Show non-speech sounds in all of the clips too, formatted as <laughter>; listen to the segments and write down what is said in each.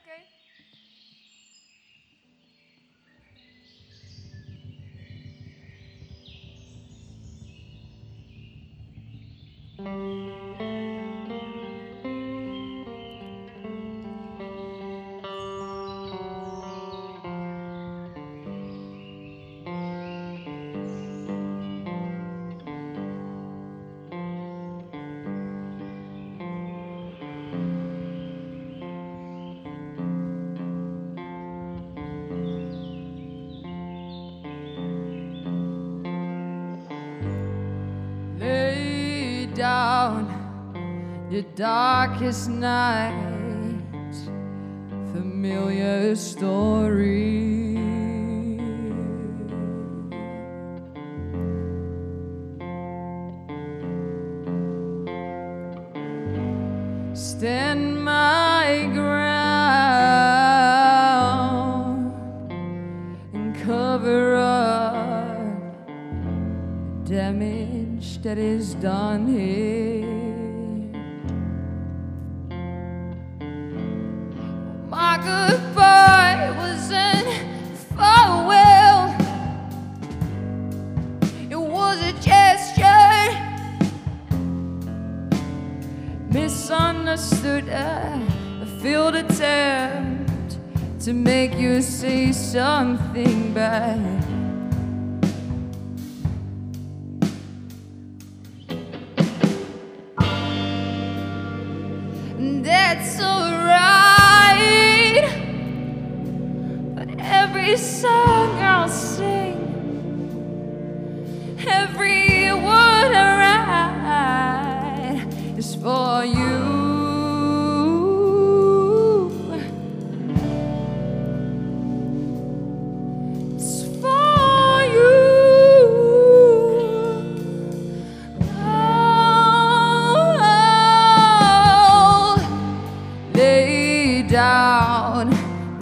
Okay. your darkest night, familiar story. Stand my ground and cover up damage that is done here. to make you say something back.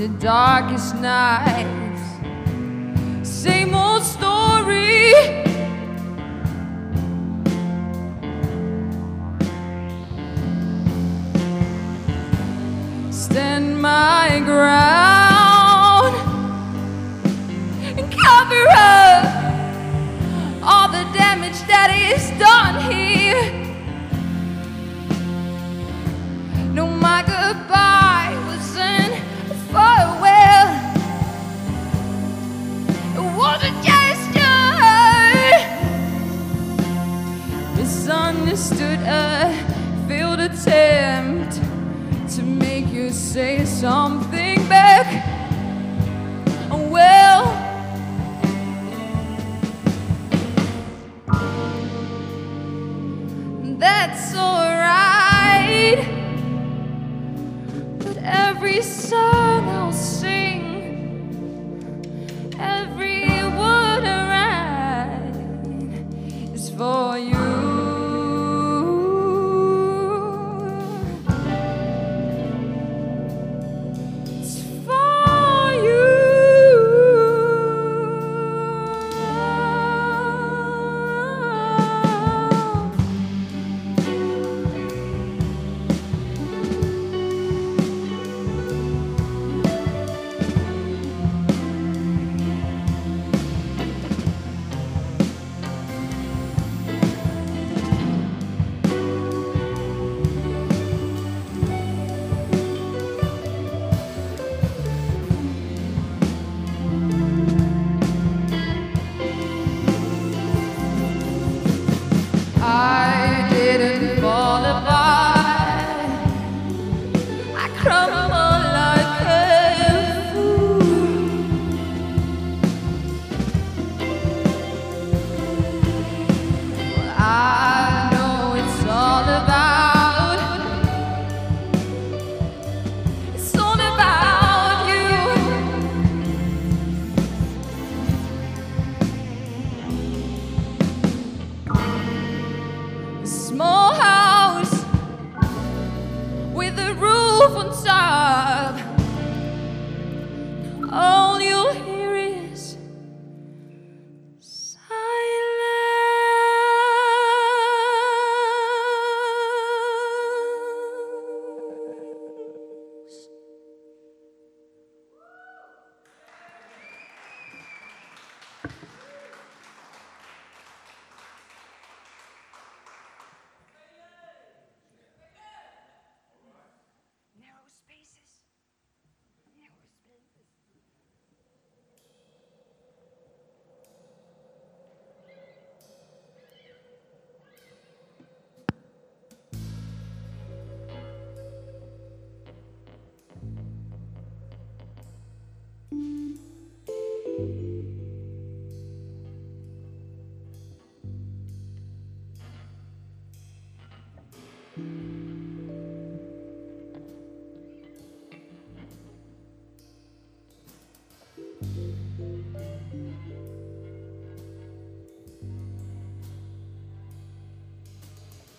the darkest nights. Same old story. Stand my ground and cover up all the damage that is done here. say something. I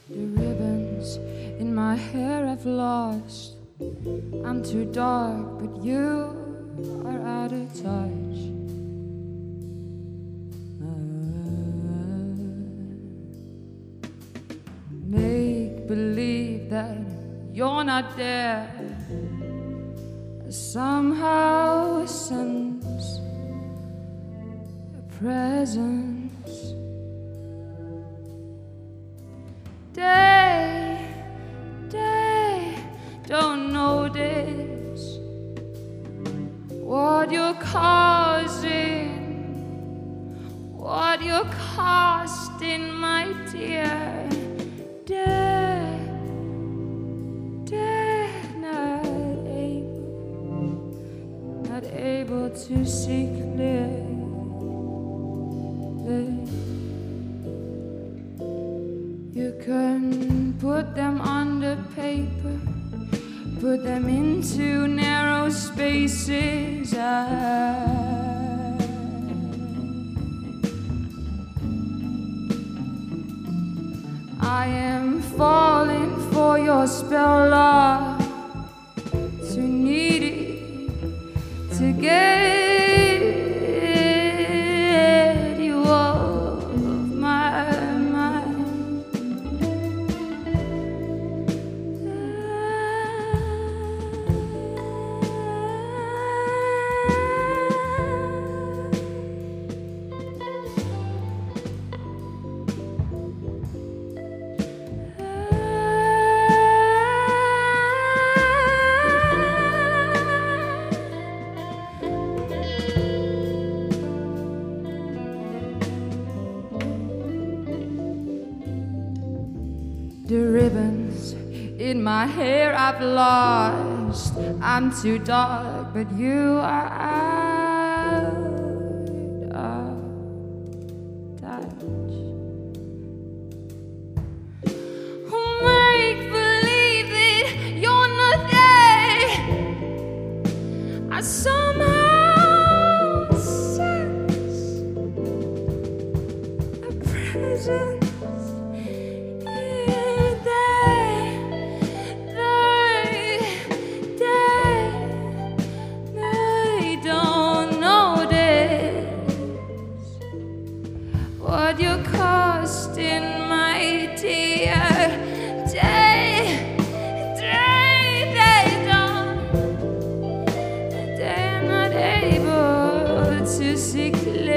The ribbons in my hair I've lost. I'm too dark, but you believe that you're not there. Somehow sense a presence. Day, day, don't notice what you're causing, what you're costing, my dear. Able to see clearly. You can put them under paper, put them into narrow spaces. I, I am falling for your spell, love, my hair I've lost. I'm too dark, but you are out of touch. Oh, make believe that you're not there. I somehow sense a presence. Able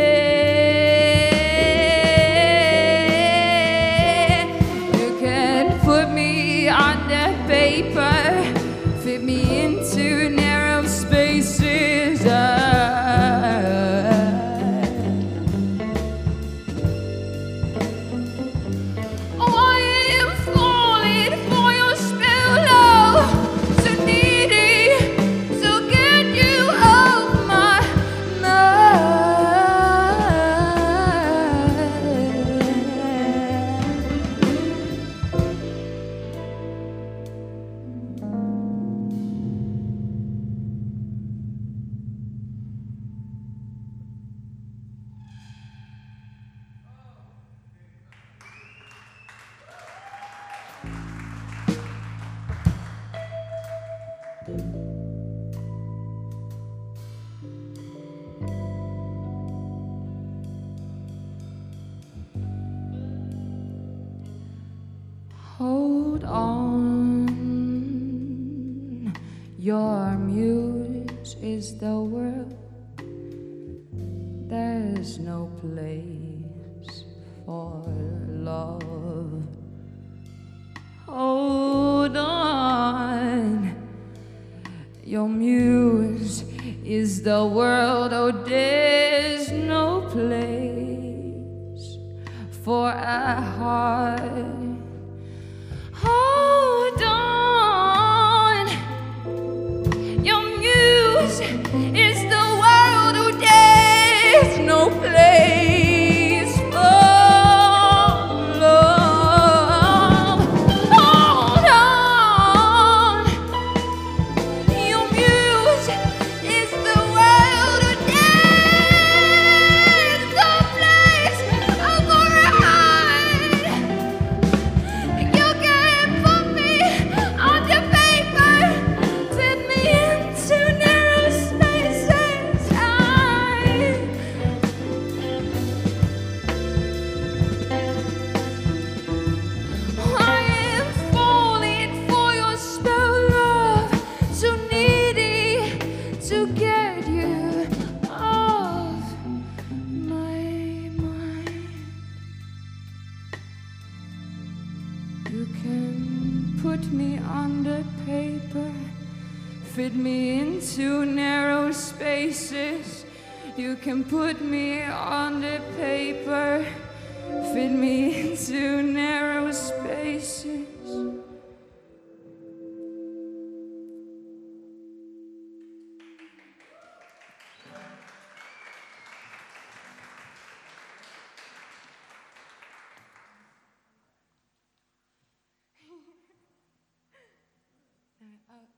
Hold on, your muse is the world. There's no place for love. Hold on, your muse is the world. Oh, there's no place for a heart. put me under paper, fit me into narrow spaces. You can put me under paper, fit me <laughs> into narrow spaces.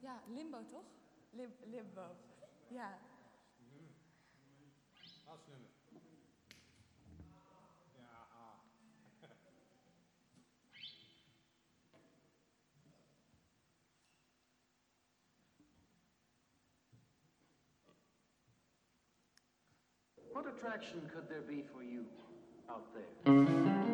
Ja, limbo toch? Lim limbo. Ja. Laatste nummer. Ja. What attraction could there be for you out there?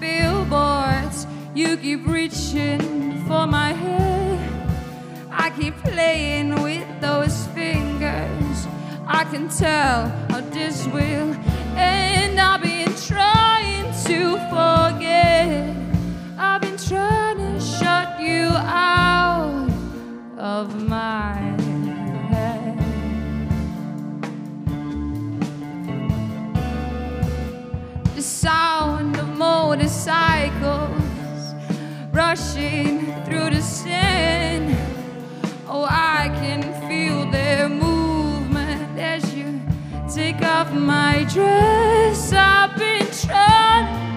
Billboards. You keep reaching for my head. I keep playing with those fingers. I can tell how this will end. I've been trying to forget. I've been trying to shut you out of my rushing through the sand. Oh, I can feel their movement as you take off my dress. I've been trying